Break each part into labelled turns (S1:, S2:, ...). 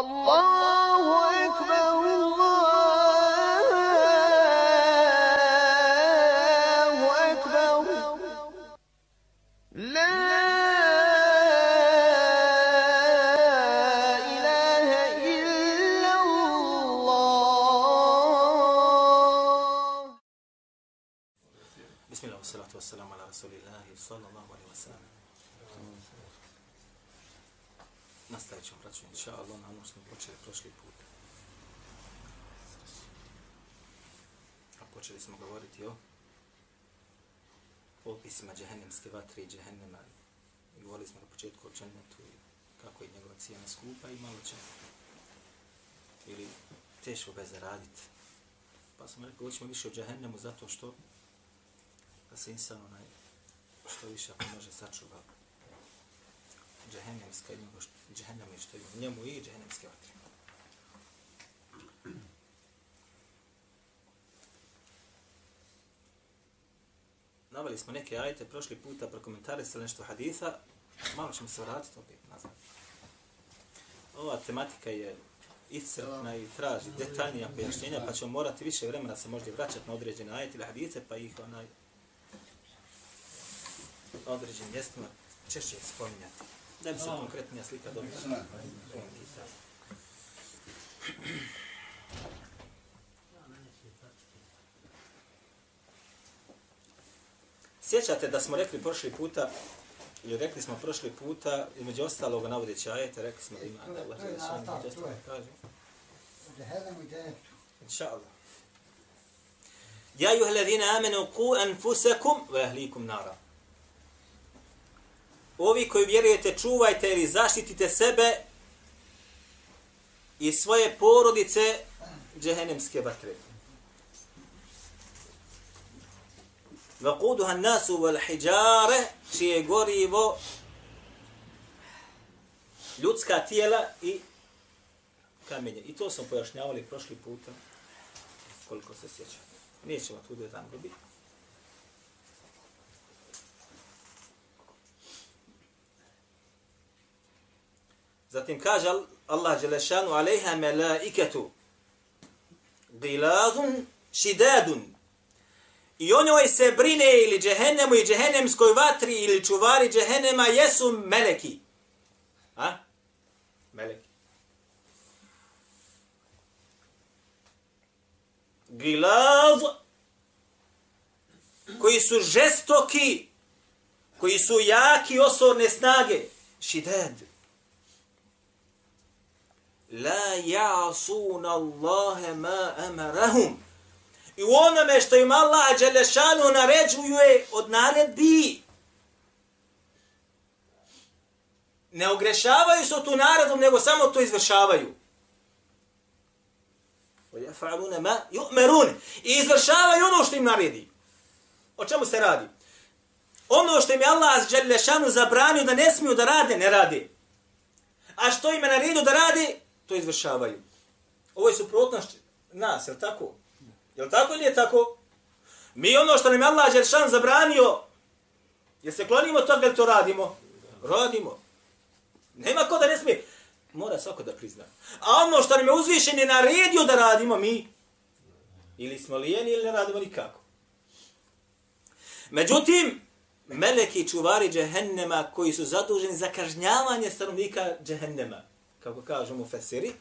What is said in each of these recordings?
S1: الله أكبر
S2: počeli prošli put. A počeli smo govoriti o opisima džehennemske vatre i džehennema. I govorili smo na početku o džennetu i kako je njegova cijena skupa i malo će ili teško ga zaraditi. Pa smo rekli, hoćemo više o džehennemu zato što da se insan onaj što više ako može sačuva džehennemska i nego džehennem i što je u njemu i džehennemske vatre. Navali smo neke ajete prošli puta, prokomentarisali nešto haditha, malo ćemo se vratiti opet nazad. Ova tematika je iscrpna i traži detaljnija pojašnjenja, pa ćemo morati više vremena se možda vraćati na određene ajete ili hadithe, pa ih onaj na određenim mjestima češće spominjati. Da bi se konkretnija slika dobila. Sjećate da smo rekli prošli puta, ili rekli smo prošli puta, između ostaloga navodeći ajete, rekli smo da ima da Allah
S3: je
S2: Želešanu,
S3: nastavak,
S2: između
S3: to je.
S2: kaže.
S3: Džehennem i džennetu.
S2: Inša Allah. Ja juha ladina amenu ku anfusakum wa ahlikum nara. Ovi koji vjerujete, čuvajte ili zaštitite sebe i svoje porodice džehennemske vatre. Vakuduha nasu wal hijjare, čije gorivo ljudska tijela i kamenje. I to smo pojašnjavali prošli puta, koliko se sjećam. Nećemo tu da tam biti. Zatim kaže Allah Đelešanu alejha melaiketu gilazun šidadun I o njoj se brine ili džehennemu i džehennemskoj vatri ili čuvari džehennema jesu meleki. A? Meleki. Gilaz koji su žestoki, koji su jaki osorne snage. Šidad La ja'asuna Allahe ma amarahum. I u onome što im Allah Đelešanu naređuje od naredbi. Ne ogrešavaju se tu naredom, nego samo to izvršavaju. وَيَفْعَلُونَ مَا يُؤْمَرُونَ I izvršavaju ono što im naredi. O čemu se radi? Ono što im je Allah Đelešanu zabranio da ne smiju da rade, ne rade. A što im je naredio da rade, to izvršavaju. Ovo je suprotnost nas, je li tako? Je li tako ili je tako? Mi ono što nam je Allah Đeršan zabranio, je se klonimo od toga ili to radimo? Radimo. Nema ko da ne smije. Mora svako da prizna. A ono što nam je uzvišen je naredio da radimo mi, ili smo lijeni ili ne radimo nikako. Međutim, meleki čuvari džehennema koji su zaduženi za kažnjavanje stanovnika džehennema, kako kažu mu fesiri,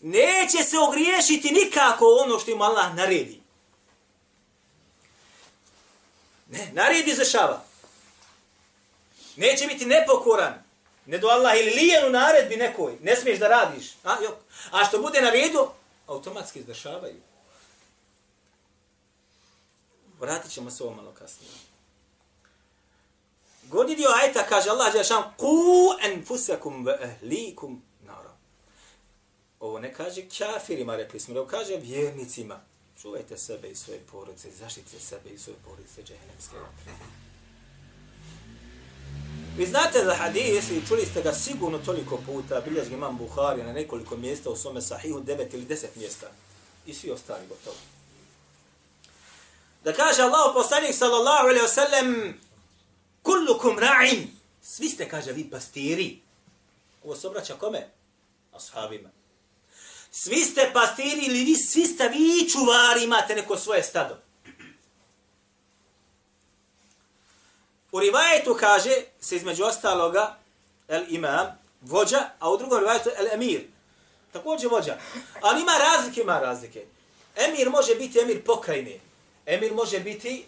S2: neće se ogriješiti nikako ono što im Allah naredi. Ne, naredi izvršava. Neće biti nepokoran. Ne do Allah ili lijen u naredbi nekoj. Ne smiješ da radiš. A, jok. A što bude na redu, automatski izvršavaju. Vratit ćemo se ovo malo kasnije. Godi dio ajta kaže Allah Đelešan Ku enfusakum ve ehlikum. Ovo ne kaže kafirima, rekli smo, nego kaže vjernicima. Čuvajte sebe i svoje porodice, zaštite sebe i svoje porodice džehennemske vatre. Vi znate za hadis i čuli ste ga sigurno toliko puta, biljež ga imam Buhari na nekoliko mjesta u svome sahihu, devet ili deset mjesta. I svi ostali gotovo. Da kaže Allah poslanik sallallahu alaihi wa sallam kullukum ra'in. Svi ste, kaže, vi pastiri. Ovo se obraća kome? ashabima. Svi ste pastiri ili vi, svi ste vi čuvari, imate neko svoje stado. U rivajetu kaže, se između ostaloga, el imam, vođa, a u drugom rivajetu el emir. Također vođa. Ali ima razlike, ima razlike. Emir može biti emir pokrajine. Emir može biti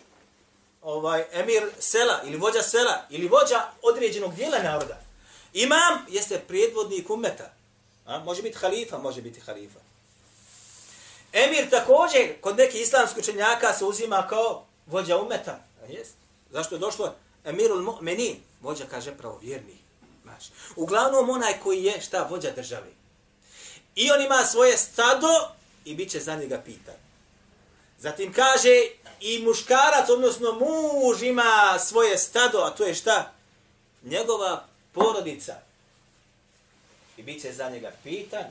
S2: ovaj emir sela ili vođa sela ili vođa određenog dijela naroda. Imam jeste predvodnik umeta. A? Može biti halifa, može biti halifa. Emir također kod nekih islamskih učenjaka se uzima kao vođa umeta. A jest? Zašto je došlo emirul mu'minin? Vođa kaže pravovjerni. Maš. Uglavnom onaj koji je šta vođa države. I on ima svoje stado i bit će za njega pitan. Zatim kaže i muškarac, odnosno muž ima svoje stado, a to je šta? Njegova porodica. I bit će za njega pitan.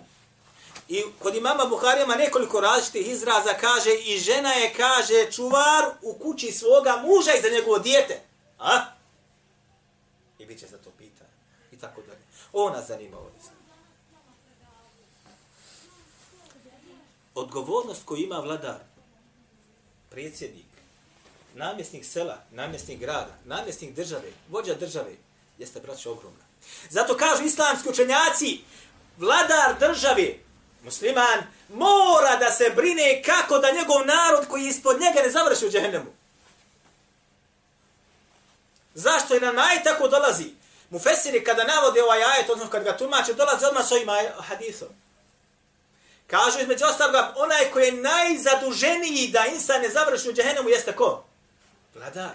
S2: I kod imama Buharijama nekoliko različitih izraza kaže i žena je, kaže, čuvar u kući svoga muža i za njegovo dijete. A? I bit će za to pitan. I tako dalje. Ona zanima ovdje. Odgovornost koju ima vladar, predsjednik, namjesnik sela, namjesnik grada, namjesnik države, vođa države, jeste braće ogromna. Zato kažu islamski učenjaci, vladar države, musliman, mora da se brine kako da njegov narod koji ispod njega ne završi u džehennemu. Zašto je nam aj tako dolazi? Mufesiri kada navode ovaj ajet, odnosno kad ga tumače, dolazi odmah s ovim hadisom. Kažu između ostaloga, onaj koji je najzaduženiji da insan ne završi u džehennemu jeste ko? Vladar.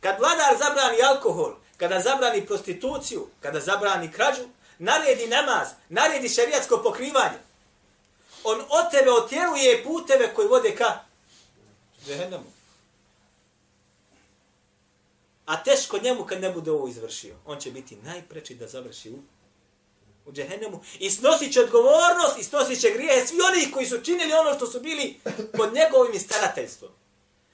S2: Kad vladar zabrani alkohol, kada zabrani prostituciju, kada zabrani krađu, naredi namaz, naredi šerijatsko pokrivanje. On od tebe otjeruje puteve koji vode ka džehennemu. A teško njemu kad ne bude ovo izvršio. On će biti najpreči da završi u u džehennemu i snosit će odgovornost i snosit će grijehe svi oni koji su činili ono što su bili pod njegovim starateljstvom.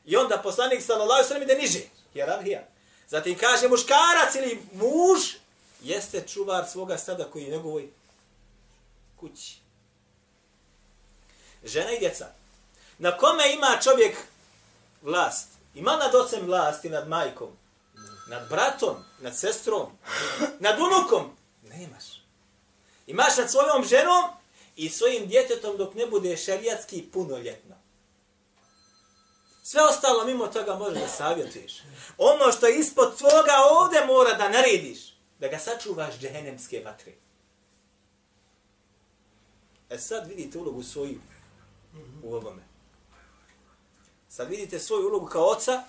S2: I onda poslanik sallallahu sallam ide niže. Hierarhija. Zatim kaže muškarac ili muž jeste čuvar svoga stada koji je njegovoj kući. Žena i djeca. Na kome ima čovjek vlast? Ima nad ocem vlast i nad majkom? Nad bratom? Nad sestrom? Nad unukom? Nemaš. Imaš nad svojom ženom i svojim djetetom dok ne bude šerijatski punoljetna. Sve ostalo mimo toga možeš da savjetuješ. Ono što je ispod tvoga ovde mora da narediš. Da ga sačuvaš džehennemske vatre. E sad vidite ulogu svoju u ovome. Sad vidite svoju ulogu kao oca,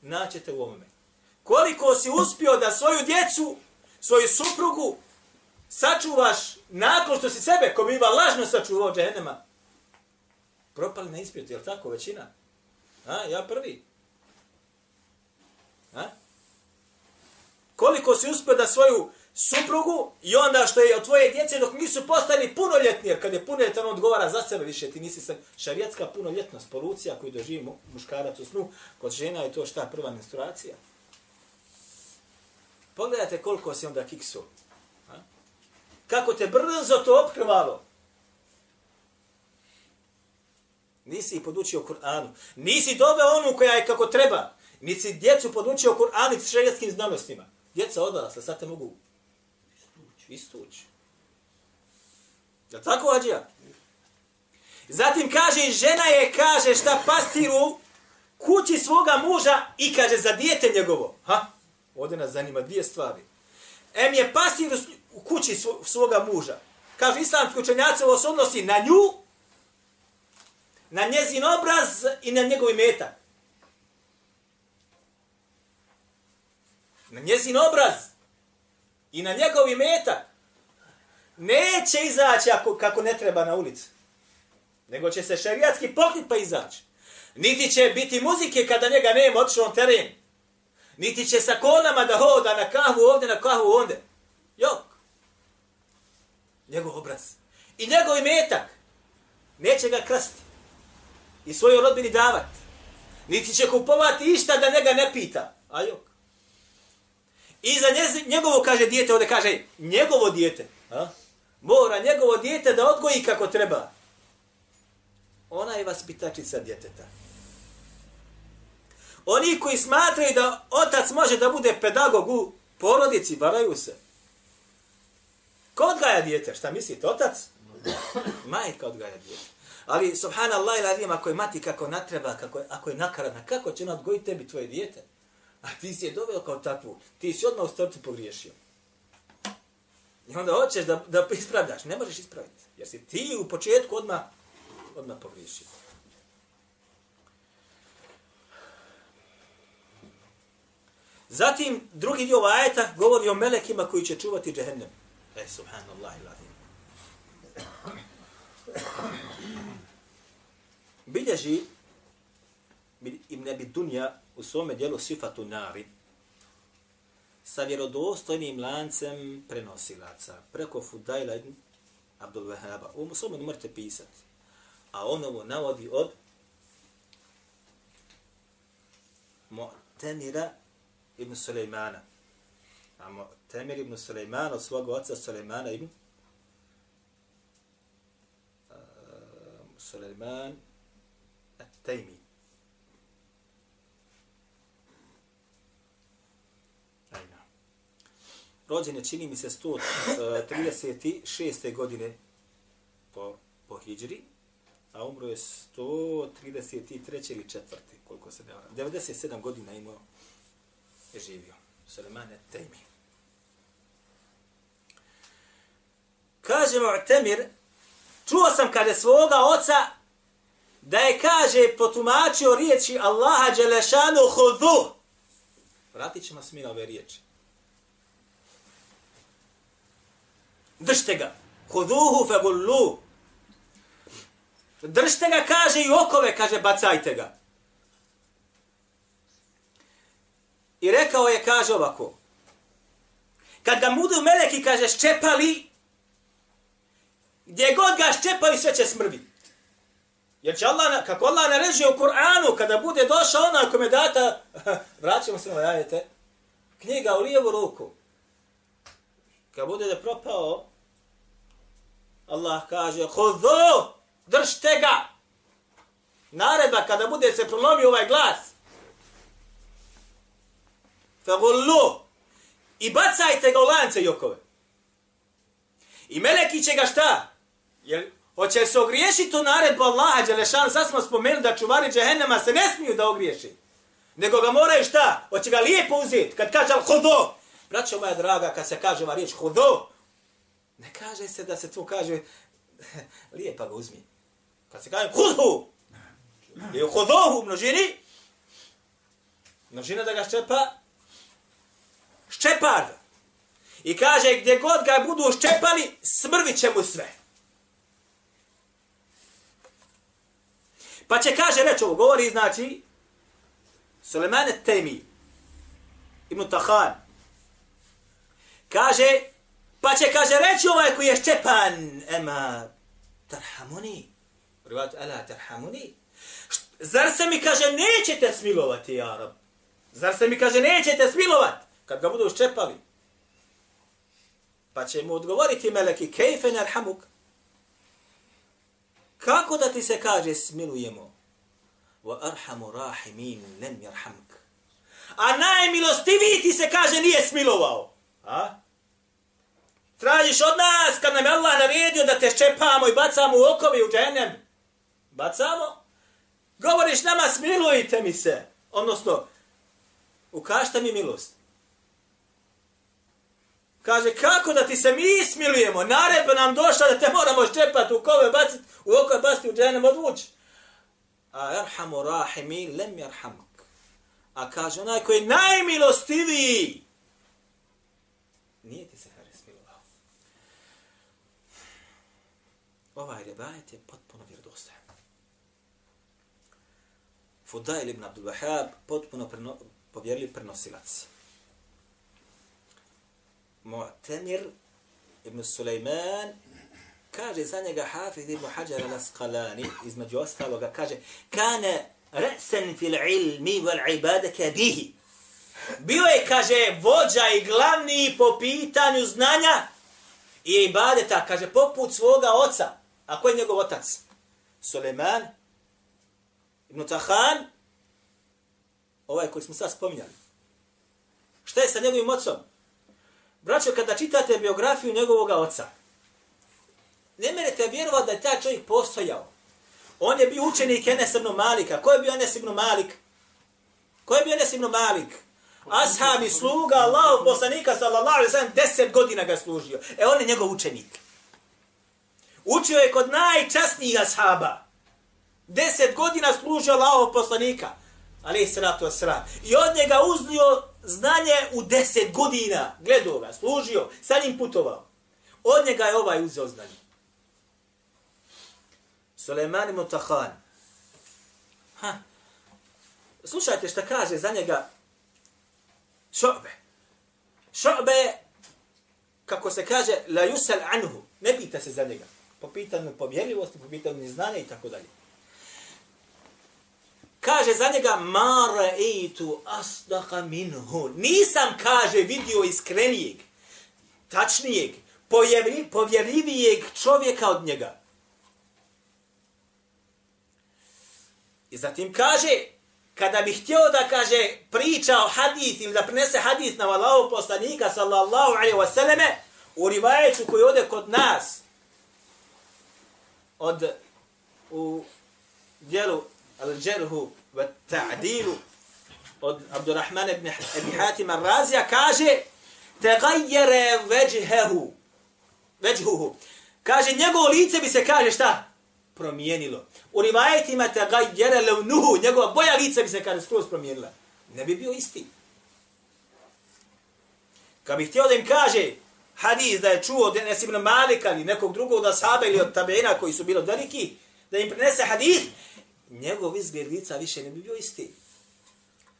S2: naćete u ovome. Koliko si uspio da svoju djecu, svoju suprugu, sačuvaš nakon što si sebe, ko biva lažno sačuvao džehennema, propali na ispitu, je li tako većina? A, ja prvi. A? Koliko si uspio da svoju suprugu i onda što je od tvoje djece dok nisu postali punoljetni, jer kad je punoljetan on odgovara za sebe više, ti nisi sa šarijatska punoljetnost, polucija koju doživi muškarac u snu, kod žena je to šta prva menstruacija. Pogledajte koliko si onda kiksu kako te brzo to opkrvalo. Nisi ih podučio Kur'anu. Nisi doveo onu koja je kako treba. Nisi djecu podučio Kur'anu i šerijetskim znanostima. Djeca odrasla, sad te mogu istući. Je tako, Ađija? Zatim kaže, žena je, kaže, šta pastiru kući svoga muža i kaže, za dijete njegovo. Ha? Ovdje nas zanima dvije stvari. Em je pastir u kući svoga muža. Kaže islamski učenjaci, ovo se odnosi na nju, na njezin obraz i na njegov metak. Na njezin obraz i na njegov metak. Neće izaći ako, kako ne treba na ulicu. Nego će se šerijatski pokrit pa izaći. Niti će biti muzike kada njega nema otišao on teren. Niti će sa konama da hoda na kahvu ovdje, na kahvu onde. Jok njegov obraz. I njegov imetak neće ga krasti. I svoju rodbini davat. Niti će kupovati išta da njega ne pita. A jok. I za njez, njegovo, kaže, dijete, ovdje kaže, njegovo dijete. A? Mora njegovo dijete da odgoji kako treba. Ona je vaspitačica djeteta. Oni koji smatraju da otac može da bude pedagog u porodici, varaju se. Ko odgaja dijete? Šta mislite, otac? Majka odgaja dijete. Ali, subhanallah i ladim, ako je mati kako natreba, kako je, ako je nakaradna, kako će ona odgojiti tebi tvoje dijete? A ti si je doveo kao takvu. Ti si odmah u startu pogriješio. I onda hoćeš da, da ispravljaš. Ne možeš ispraviti. Jer si ti u početku odmah, odmah pogriješio. Zatim, drugi dio ajeta govori o melekima koji će čuvati džehennem. E, subhanallah i ladim. Bilježi Ibn Abi Dunja u svome dijelu Sifatu Nari sa vjerodostojnim lancem prenosilaca preko Fudajla ibn Abdul Wahaba. U svome ne morate pisati. A on ovo navodi od Mu'temira ibn Sulejmana. A Mu'tamir ibn Sulejmana od svog oca Sulejmana ibn eh, uh, Sulejman Tejmi. rođen je, čini mi se, 136. Eh, godine po, po Hidžri, a umro je 133. ili 4. koliko se ne varam. 97 godina imao je živio. Sulemane Tejmi. Kaže Mu'temir, čuo sam kada svoga oca da je, kaže, potumačio riječi Allaha Đelešanu hudu. Vratit ćemo se mi na ove riječi. Držte ga. Huduhu fe gullu. Držte ga, kaže, i okove, kaže, bacajte ga. I rekao je, kaže ovako. Kad ga budu meleki, kaže, ščepali, gdje god ga ščepali, sve će smrviti. Jer će Allah, kako Allah naređuje u Kur'anu, kada bude došao ona kome data, vraćamo se na ajete, knjiga u lijevu ruku, kad bude da propao, Allah kaže, hodho, držte ga. Naredba, kada bude se prolomio ovaj glas, fagullu, i bacajte ga u lance jokove. I meleki će ga šta? Jer hoće se ogriješiti u naredbu Allaha, Đelešan, sad smo spomenuli da čuvari džehennema se ne smiju da ogriješi. Nego ga moraju šta? Hoće ga lijepo uzeti. Kad kaže hudo, braćo moja draga, kad se kaže ova riječ hudo, Ne kaže se da se to kaže lijepa ga uzmi. Kad se kaže hudhu, je u hudhuhu množini, množina da ga ščepa, ščepar. I kaže gdje god ga budu ščepali, smrvit će mu sve. Pa će kaže reč ovo, govori znači Sulemane Temi, Ibn Tahan, kaže Pa će, kaže, reći ovaj koji je ščepan, ema, tarhamuni. Rivat, ala, tarhamuni. Zar se mi, kaže, nećete smilovati, ja rab? Zar se mi, kaže, nećete smilovati? Kad ga budu ščepali. Pa će mu odgovoriti meleki, kejfe narhamuk. Kako da ti se kaže smilujemo? Wa arhamu rahimin lem yarhamk. A najmilostiviji ti se kaže nije smilovao. A? Tražiš od nas kad nam je Allah naredio da te ščepamo i bacamo u okovi u džennem. Bacamo. Govoriš nama smilujte mi se. Odnosno, ukažite mi milost. Kaže, kako da ti se mi smilujemo? Naredba nam došla da te moramo ščepati u kove, baciti u oko, baciti u džennem, odvući. A erhamu rahimi lem jerhamuk. A kaže, onaj koji je najmilostiviji, nije ti se ovaj rivajet je potpuno vjerodostojan. Fudail ibn Abdul Wahab potpuno preno, povjerili prenosilac. Mu'tamir ibn Sulejman kaže za njega Hafiz ibn Hajar al-Asqalani između ostaloga kaže kane re'sen fil ilmi wal ibadaka bihi Bio je, kaže, vođa i glavni po pitanju znanja i ibadeta, kaže, poput svoga oca. A ko je njegov otac? Suleman ibn Tahan, ovaj koji smo sad spominjali. Šta je sa njegovim ocom? Braćo, kada čitate biografiju njegovog oca, ne merete vjerovati da je taj čovjek postojao. On je bio učenik Enes ibn Malika. Ko je bio Enes ibn Malik? Ko je bio Enes ibn Malik? Ashabi, sluga, Allahu poslanika, sallallahu alaihi sallam, deset godina ga služio. E, on je njegov učenik. Učio je kod najčasnijih ashaba. Deset godina služio Allahov poslanika. Ali salatu wasalam. I od njega uznio znanje u deset godina. Gledao ga, služio, sa njim putovao. Od njega je ovaj uzeo znanje. Suleiman ibn Ha. Slušajte šta kaže za njega Šo'be. Šo'be, kako se kaže, la yusal anhu. Ne pita se za njega. Po pitanju povjerljivosti, po pitanju znanja i tako dalje. Kaže za njega, ma ra'eitu asdaka minhu. Nisam, kaže, vidio iskrenijeg, tačnijeg, povjerljivijeg čovjeka od njega. I zatim kaže, kada bi htio da kaže priča o hadith ili da prinese hadith na Allahu poslanika sallallahu alaihi wa sallame, u rivajeću koji ode kod nas, od u dijelu al-đerhu wa ta'dilu od Abdurrahman ibn, ibn Hatim al-Razija kaže tegajjere veđhehu veđhuhu kaže njegovo lice bi se kaže šta promijenilo. U rivajetima tegajjere levnuhu, njegova boja lica bi se kaže skroz promijenila. Ne bi bio isti. Kad bi htio da im kaže hadis da je čuo od Enes ibn Malika ili nekog drugog da Asaba ili od tabeina koji su bili veliki, da im prinese hadis, njegov izgled lica više ne bi bio isti.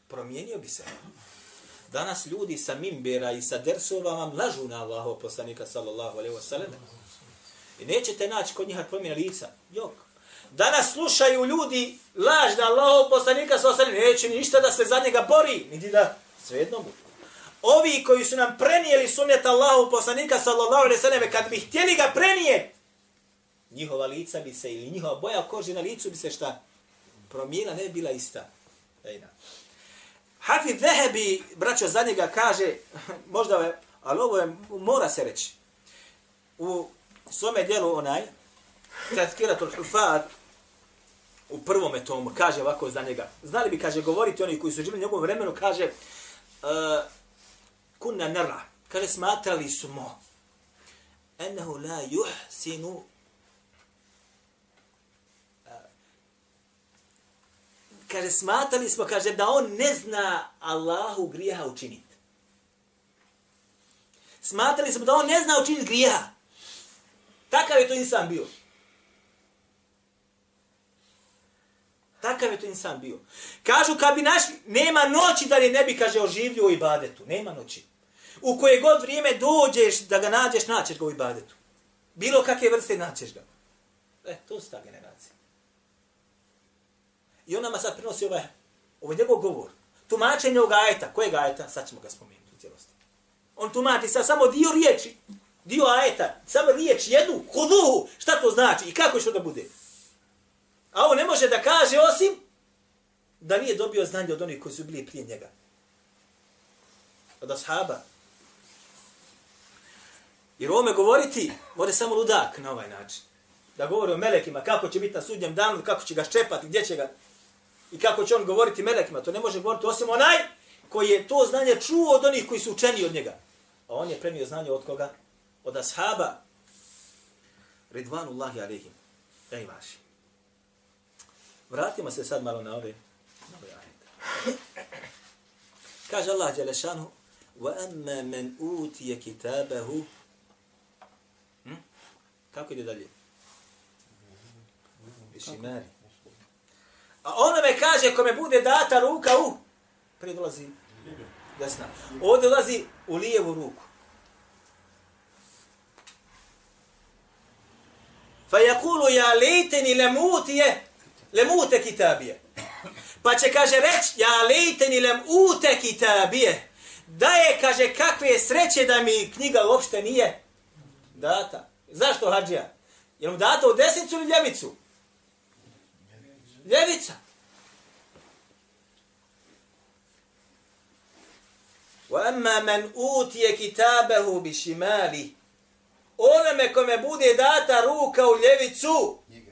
S2: Promijenio bi se. Danas ljudi sa mimbera i sa dersova vam lažu na Allahov poslanika sallallahu alaihi wa sallam. I nećete naći kod njiha promjena lica. Jok. Danas slušaju ljudi laž da Allahov poslanika sa osalim. Neće ništa da se za njega bori. Niti da svejedno mu. Ovi koji su nam prenijeli sunnet Allahu poslanika sallallahu alaihi sallam, kad bi htjeli ga prenijeti, njihova lica bi se, ili njihova boja kože na licu bi se šta? Promijena ne bi bila ista. Ejna. Hafid Zehebi, braćo, za njega kaže, možda je, ali ovo je, mora se reći. U svome dijelu onaj, Tazkiratul Hufad, u prvom tomu, kaže ovako za njega. Znali bi, kaže, govoriti oni koji su živjeli u njegovom vremenu, kaže, uh, kunna nara, kaže, smatrali smo, mo, ennehu la juhsinu kaže, smatali smo, kaže, da on ne zna Allahu grijeha učiniti. Smatali smo da on ne zna učiniti grijeha. Takav je to insan bio. Takav je to insan bio. Kažu, kad bi naš, nema noći da li ne bi, kaže, oživio u ibadetu. Nema noći. U koje god vrijeme dođeš da ga nađeš, naćeš ga u ibadetu. Bilo kakve vrste naćeš ga. E, to su ta generacija. I on nama sad prinosi ovaj, ovaj njegov govor. Tumačenje ovog ajeta. Kojeg ajeta? Sad ćemo ga spomenuti u cijelosti. On tumači sad samo dio riječi dio ajeta, samo riječ jednu, huduhu, šta to znači i kako će da bude? A on ne može da kaže osim da nije dobio znanje od onih koji su bili prije njega. Od ashaba. Jer ovome govoriti, može samo ludak na ovaj način. Da govori o melekima, kako će biti na sudnjem danu, kako će ga ščepati, gdje će ga I kako će on govoriti melekima, to ne može govoriti osim onaj koji je to znanje čuo od onih koji su učeni od njega. A on je premio znanje od koga? od ashaba Ridvanullahi alihim. Ej vaši. Vratimo se sad malo na ove, na ove ajete. Kaže Allah Đelešanu, وَأَمَّا مَنْ أُوتِيَ كِتَابَهُ hm? Kako ide dalje? Višimari. A ono me kaže, ko me bude data ruka u, prije dolazi desna. Ovdje dolazi u lijevu ruku. fa yakulu ya laitani lamutiya lamut kitabiyya Pa će, kaže, reći, ja lejteni lemute kitabije. Da je, kaže, kakve sreće da mi knjiga uopšte nije data. Zašto Hadžija? Je mu data u desnicu ili ljevicu? Ljevica. وَأَمَّا مَنْ أُوتِيَ كِتَابَهُ بِشِمَالِ Onome kome bude data ruka u ljevicu,
S3: Njega.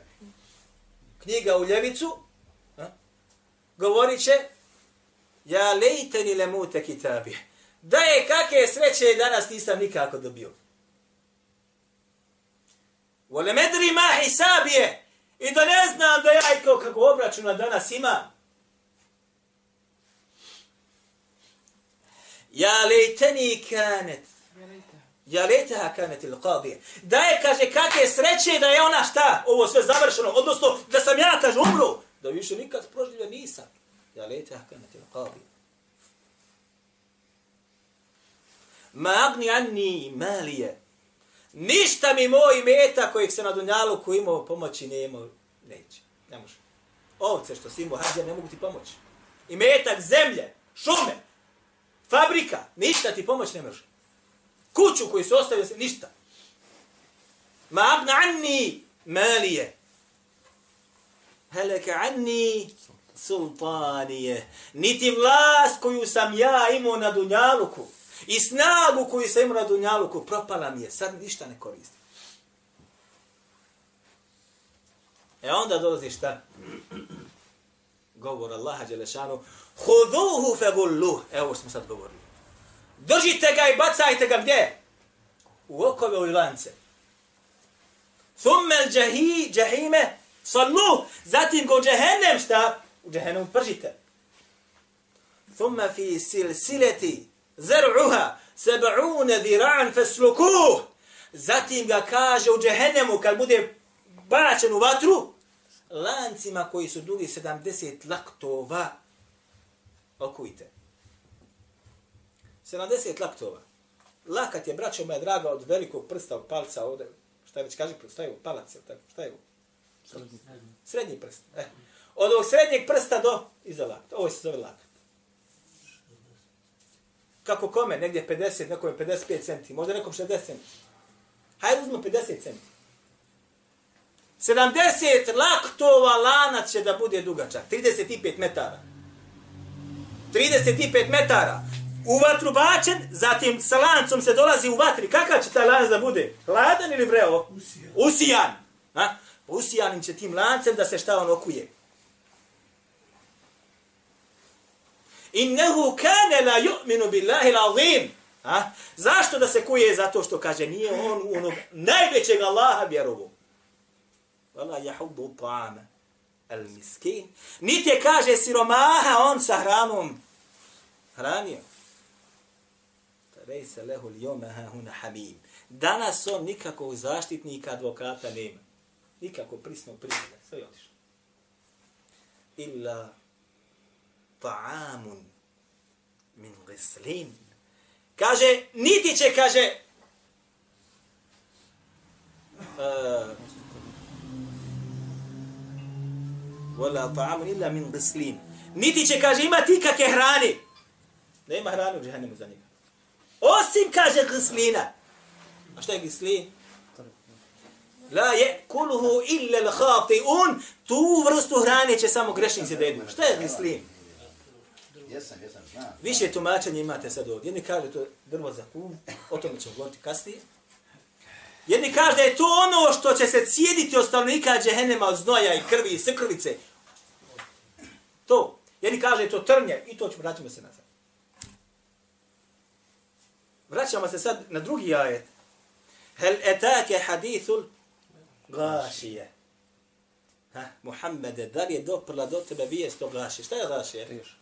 S2: knjiga u ljevicu, a, govorit će Ja lejteni le mute kitabi. Da je kakve sreće danas nisam nikako dobio. Vole medri ma hisabije. I da ne znam da ja i kao kako obračuna danas imam. Ja lejteni kanet. Ja lejteha kanet il qadije. Da je, kaže, kakve sreće da je ona šta? Ovo sve završeno. Odnosno, da sam ja, kaže, umru. Da više nikad proživio nisam. Ja lejteha kanet il qadije. Ma agni anni malije. Ništa mi moj meta kojeg se na Dunjalu ko imao pomoći ne imao, neće. Ne može. Ovce što si imao, hađa, ne mogu ti pomoći. I metak zemlje, šume, fabrika, ništa ti pomoć ne može. Kuću koju se ostavio, se, ništa. Ma abna anni malije. Heleke anni sultanije. Niti vlast koju sam ja imao na Dunjaluku i snagu koju sam imao na Dunjaluku propala mi je. Sad ništa ne koristim. E onda dolazi šta? Govor Allaha Đelešanu. Huduhu fegulluh. Evo smo sad govorili. Držite ga i bacajte ga gdje? U okove u lance. Thumme al džahime, salluh. Zatim go džehennem šta? U džehennem pržite. Thumme fi silsileti zer'uha seb'une zira'an feslukuh. Zatim ga kaže u džehennemu kad bude bačen u vatru, lancima koji su dugi 70 laktova, okujte. 70 laktova. Lakat je, braćo moja draga, od velikog prsta, od palca ovde, šta je već kaže, šta je ovo, palac, tako, šta je ovo? Srednji prst. E. Od ovog srednjeg prsta do iza lakta. Ovo se zove lakat. Kako kome? Negdje 50, nekome 55 centi, možda nekom 60 centi. Hajde uzmo 50 centi. 70 laktova lanac će da bude dugačak. 35 metara. 35 metara. U vatru bačen, zatim sa lancom se dolazi u vatri. Kakav će taj lanac da bude? Hladan ili vreo? Usijan. Usijan. Ha? Usijanim će tim lancem da se šta on okuje. Innehu kane la yu'minu billahi l'azim. Ha? Zašto da se kuje? Zato što kaže nije on u onog najvećeg Allaha vjerovu. Vala jahubu ta'ama al miskin. Niti je kaže siromaha on sa hranom hranio. Rejse lehu ljomeha huna hamim. Danas on nikakvog zaštitnika advokata nema. Nikako prisno prijeda. Sve je otišlo. Illa ta'amun min gislin. Kaže, niti će, kaže, uh, wala ta'amun illa min gislin. Niti će, kaže, imati ikakve hrane. Ne ima hrane u džahannemu za njega. Osim, kaže, gislina. A šta je gislin? La je kuluhu illa l'khati'un. Tu vrstu hrane će samo grešnici da jedu. Šta je gislin?
S3: Jesam, jesam, znam.
S2: Više tumačenja imate sad ovdje. Jedni kaže to je drvo za kum, o tome ćemo govoriti kasnije. Jedni kaže da je to ono što će se cijediti od stanovnika džehennema od znoja i krvi i srkrvice. To. Jedni kaže da je to trnje i to ćemo, vraćamo se nazad. Vraćamo se sad na drugi ajet. Hel etake hadithul gašije. Ha, Muhammede, da li je doprla do tebe vijest o gašije? Šta je gašije?
S4: Teško,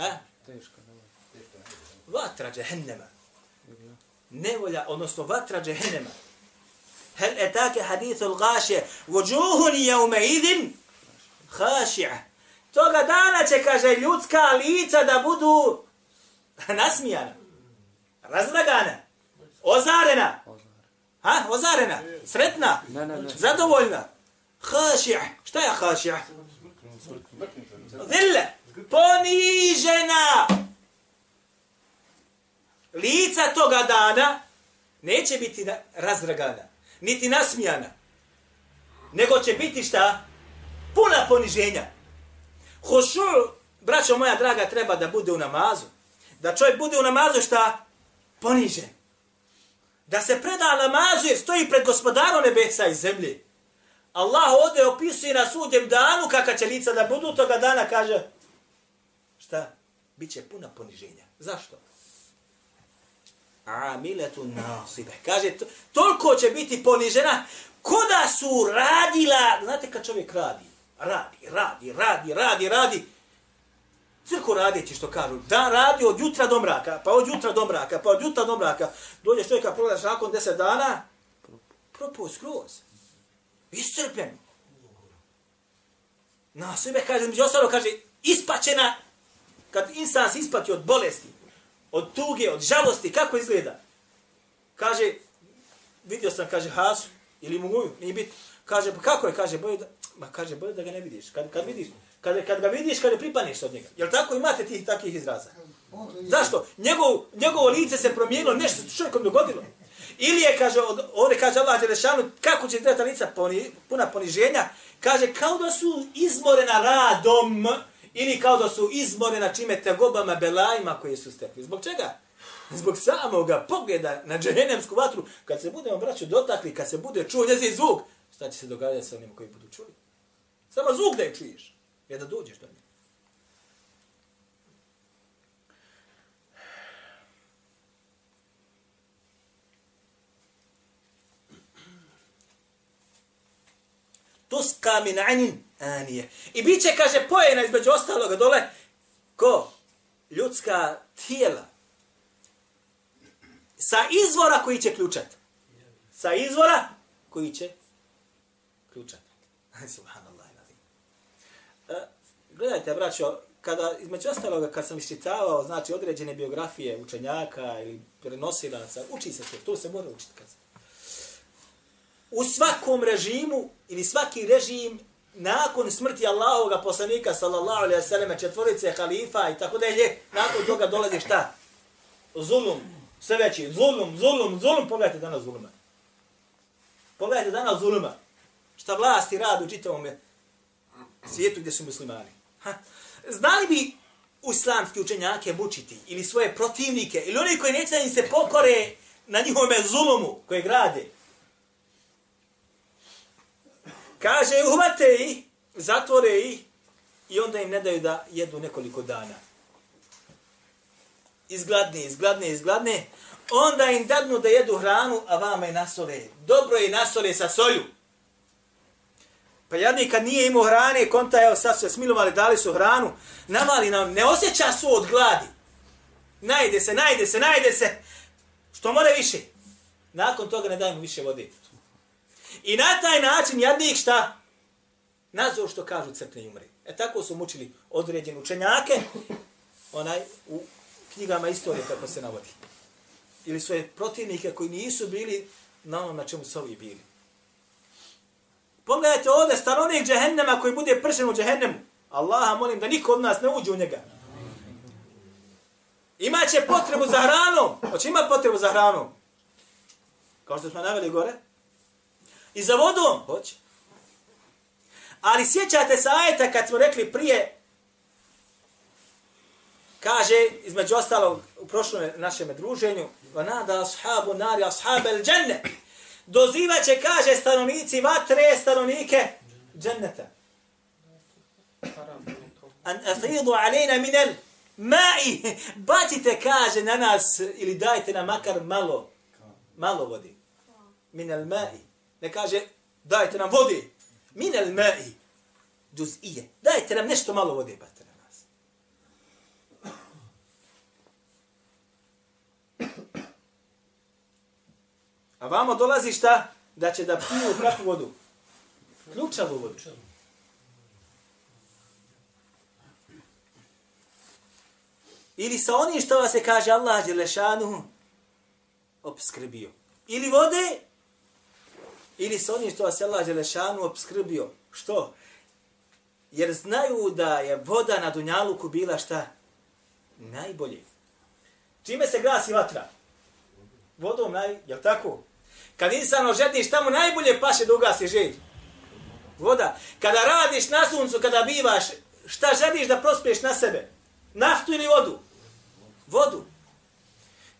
S2: Ha?
S4: teško. da.
S2: vatra džehennema. Nevolja, odnosno vatra džehennema. Hel etake hadithul gašije, vođuhun jeume idin, haši'a. Toga dana će, kaže, ljudska lica da budu nasmijana, razdragana, ozarena.
S4: Ozar.
S2: Ha? Ozarena, sretna,
S4: Ne, ne, ne.
S2: zadovoljna. Haši'a. Šta je haši'a? Zille. Ponižena. Lica toga dana neće biti razdragana, niti nasmijana, nego će biti šta? Puna poniženja. Hošu, braćo moja draga, treba da bude u namazu. Da čovjek bude u namazu šta? Ponižen. Da se preda namazu jer stoji pred gospodarom nebesa i zemlje. Allah ovdje opisuje na sudjem danu kakva će lica da budu toga dana, kaže, šta? Biće puna poniženja. Zašto? Amiletu nasibe. Kaže, to, toliko će biti ponižena, koda su radila, znate kad čovjek radi, radi, radi, radi, radi, radi, Crko radeći što kažu, da radi od jutra do mraka, pa od jutra do mraka, pa od jutra do mraka, dođeš čovjeka, pogledaš nakon deset dana, propao skroz. Iscrpljen. Na sebe kaže, među ostalo kaže, ispačena, kad insan se ispati od bolesti, od tuge, od žalosti, kako izgleda? Kaže, vidio sam, kaže, Hasu, ili Muguju, nije bit. Kaže, pa kako je, kaže, bolje da, ma kaže, bolje da ga ne vidiš. Kad, kad vidiš, kad, kad ga vidiš, kad ne pripaneš od njega. Jel tako imate tih takih izraza? Zašto? Njegov, njegovo lice se promijenilo, nešto se čovjekom dogodilo. Ili je, kaže, od, ovdje kaže Allah Đelešanu, kako će ta lica poni, puna poniženja, kaže, kao da su izmorena radom, ili kao da su izmorena čime tegobama, belajima koje su stekli. Zbog čega? Zbog samoga pogleda na džehennemsku vatru, kad se budemo, braću, dotakli, kad se bude čuo njezin zvuk, šta će se događati sa onima koji budu čuli? Samo zvuk da je čuješ, je da dođeš do nje. Tuska min anin anije. I bit će, kaže, pojena između ostaloga dole, ko? Ljudska tijela. Sa izvora koji će ključat. Sa izvora koji će ključat. Subhanallah. E, gledajte, braćo, kada, između ostaloga, kad sam iščitavao, znači, određene biografije učenjaka ili prenosilaca, uči se to, to se mora učiti kad se. U svakom režimu, ili svaki režim, nakon smrti Allahovog poslanika, sallallahu alejhi ve sallam, četvorice halifa i tako dalje, nakon toga dolazi šta? Zulum, sve veći, zulum, zulum, zulum, pogledajte danas zuluma. Pogledajte danas zuluma. Šta vlasti radi u čitavom svijetu gdje su muslimani. Ha. Znali bi islamski učenjake mučiti ili svoje protivnike ili oni koji neće da im se pokore na njihovom zulumu koje grade. Kaže, uhvate ih, zatvore ih i onda im ne daju da jedu nekoliko dana. Izgladne, izgladne, izgladne. Onda im dadnu da jedu hranu, a vama je nasole. Dobro je nasole sa solju. Pa jadni kad nije imao hrane, konta, evo sad su se smilovali, dali su hranu, namali nam, ne osjeća su od gladi. Najde se, najde se, najde se. Što more više? Nakon toga ne dajemo više vode. I na taj način jadnik šta? Nazor što kažu crkne i umre. E tako su mučili određene učenjake, onaj, u knjigama istorije kako se navodi. Ili svoje protivnike koji nisu bili na onom na čemu su ovi bili. Pogledajte ovdje stanovnik džehennema koji bude pršen u džehennemu. Allaha molim da niko od nas ne uđe u njega. Imaće potrebu za hranom. Hoće ima potrebu za hranom. Kao što smo naveli gore. I za vodom. Hoće. Ali sjećate se ajeta kad smo rekli prije kaže, između ostalog, u prošlom našem druženju, vana ashabu nari ashabel dženne. Dozivaće, kaže, stanovnici vatre, stanovnike dženneta. An afidu alejna minel ma'i. Bacite, kaže, na nas, ili dajte nam makar malo, malo vodi. Minel ma'i. Ne kaže, dajte nam vode. Min el ma'i. Duz'ije. Dajte nam nešto malo vode, bate na nas. A vamo dolazi šta? Da će da piju kakvu vodu? Ključavu vodu. Ili sa onim što vas se kaže Allah Đelešanu obskrbio. Ili vode, ili sa onim što vas je Allah Đelešanu obskrbio. Što? Jer znaju da je voda na Dunjaluku bila šta? Najbolje. Čime se gasi vatra? Vodom naj, jel tako? Kad insan ožetni, šta mu najbolje paše da ugasi želj? Voda. Kada radiš na suncu, kada bivaš, šta želiš da prospiješ na sebe? Naftu ili vodu? Vodu.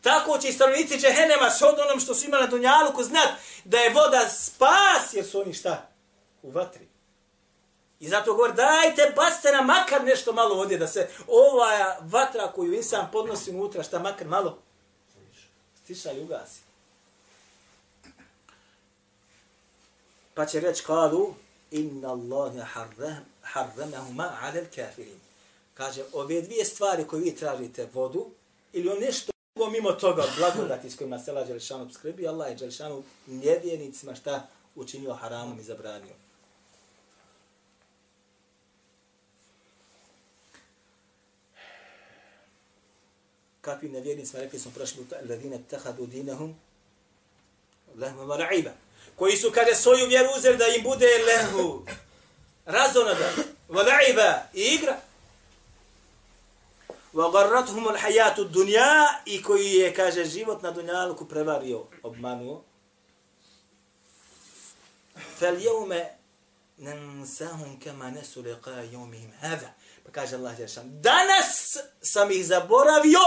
S2: Tako će i stanovnici Džehenema s onom što su imali na Dunjaluku znat da je voda spas, jer su oni šta? U vatri. I zato govor, dajte, bacite nam makar nešto malo vode, da se ova vatra koju insan podnosi unutra, šta makar malo stiša i ugasi. Pa će reći, kalu, inna Allahe harramahuma alel kafirin. Kaže, ove dvije stvari koje vi tražite, vodu, ili on nešto drugo mimo toga, blagodati s kojima se Allah Đelešanu skrbi, Allah je Đelešanu nevjenicima šta učinio haramom i zabranio. kakvi nevjernicima rekli smo prošli puta, ladine tahadu dinahum lehmu mala'iba. Koji su kada svoju vjeru uzeli da im bude lehu, razonada, mala'iba i igra. Wa garrathum al-hayatu dunya i koji je kaže život na dunjaluku prevario, obmanuo. فَالْيَوْمَ yawma كَمَا kama nasu liqa هَذَا hada. Pa kaže Allah danas sam ih zaboravio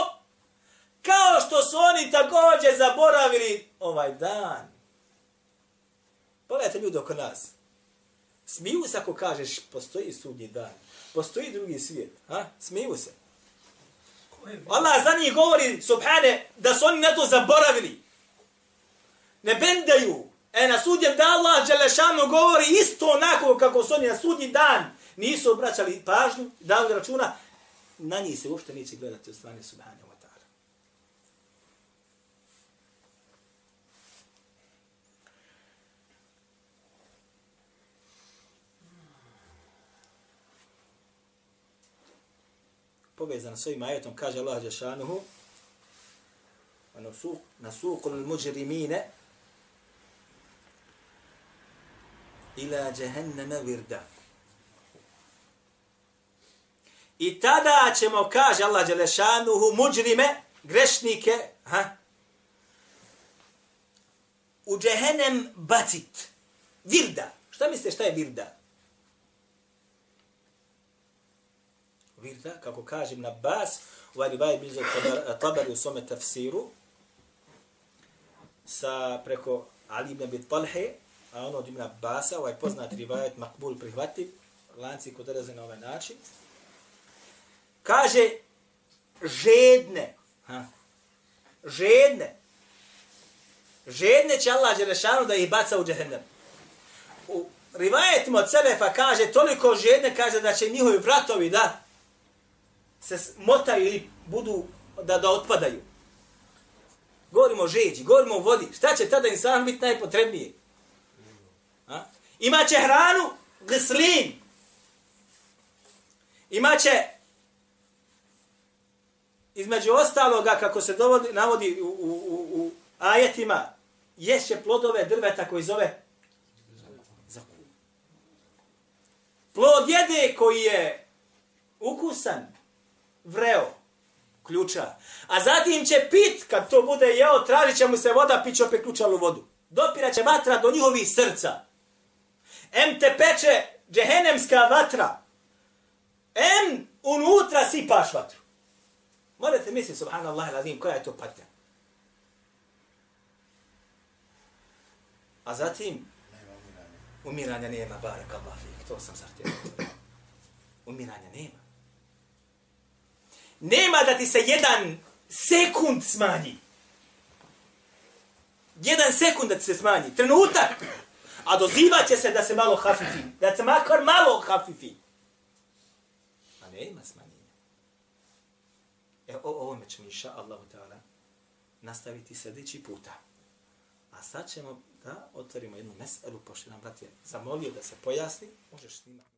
S2: Kao što su oni također zaboravili ovaj dan. Pogledajte ljudi oko nas. Smiju se ako kažeš postoji sudnji dan. Postoji drugi svijet. Ha? Smiju se. Allah za njih govori, subhane, da su oni na to zaboravili. Ne bendaju. E na sudjem da Allah Đelešanu govori isto onako kako su oni na sudnji dan nisu obraćali pažnju, dali računa, na njih se uopšte neće gledati od strane subhane. Povezana s ovim ajetom, kaže Allah Đešanuhu, ono na suku l-muđrimine ila džehenneme virda. I tada ćemo, kaže Allah Đelešanuhu, muđrime, grešnike, ha, u džehennem bacit. Virda. Šta mislite šta je virda? Virda, kako kažem na bas, u Alibaji bliže tabari u svome tafsiru, sa preko Ali ibn Abi Talhe, a ono od imena Basa, ovaj poznat rivajet makbul prihvativ, lanci kod raze na ovaj način, kaže žedne, ha, žedne, žedne će Allah Đerešanu da ih baca u džehennem. U rivajetima od Selefa kaže toliko žedne, kaže da će njihovi vratovi da se motaju ili budu da, da otpadaju. Govorimo o žeđi, govorimo o vodi. Šta će tada insan biti najpotrebnije? A? Imaće hranu, gislin. Imaće između ostaloga, kako se dovodi, navodi u, u, u, u ajetima, ješće plodove drveta koji zove zakum. Plod jede koji je ukusan, vreo ključa. A zatim će pit, kad to bude jeo, tražit će mu se voda, pit će opet ključalu vodu. Dopira će vatra do njihovih srca. Em te peče džehenemska vatra. Em unutra sipaš vatru. Morate misliti, subhanallah, radim, koja je to patnja? A zatim, umiranja nema, barek Allah, to sam zahtjevao. Umiranja nema nema da ti se jedan sekund smanji. Jedan sekund da ti se smanji. Trenutak. A dozivat će se da se malo hafifi. Da se makar malo hafifi. A nema smanjenja. E, o ovome ćemo, inša Allahu ta'ala, nastaviti sljedeći puta. A sad ćemo da otvorimo jednu meselu, pošto nam brat je zamolio da se pojasni, možeš snimati.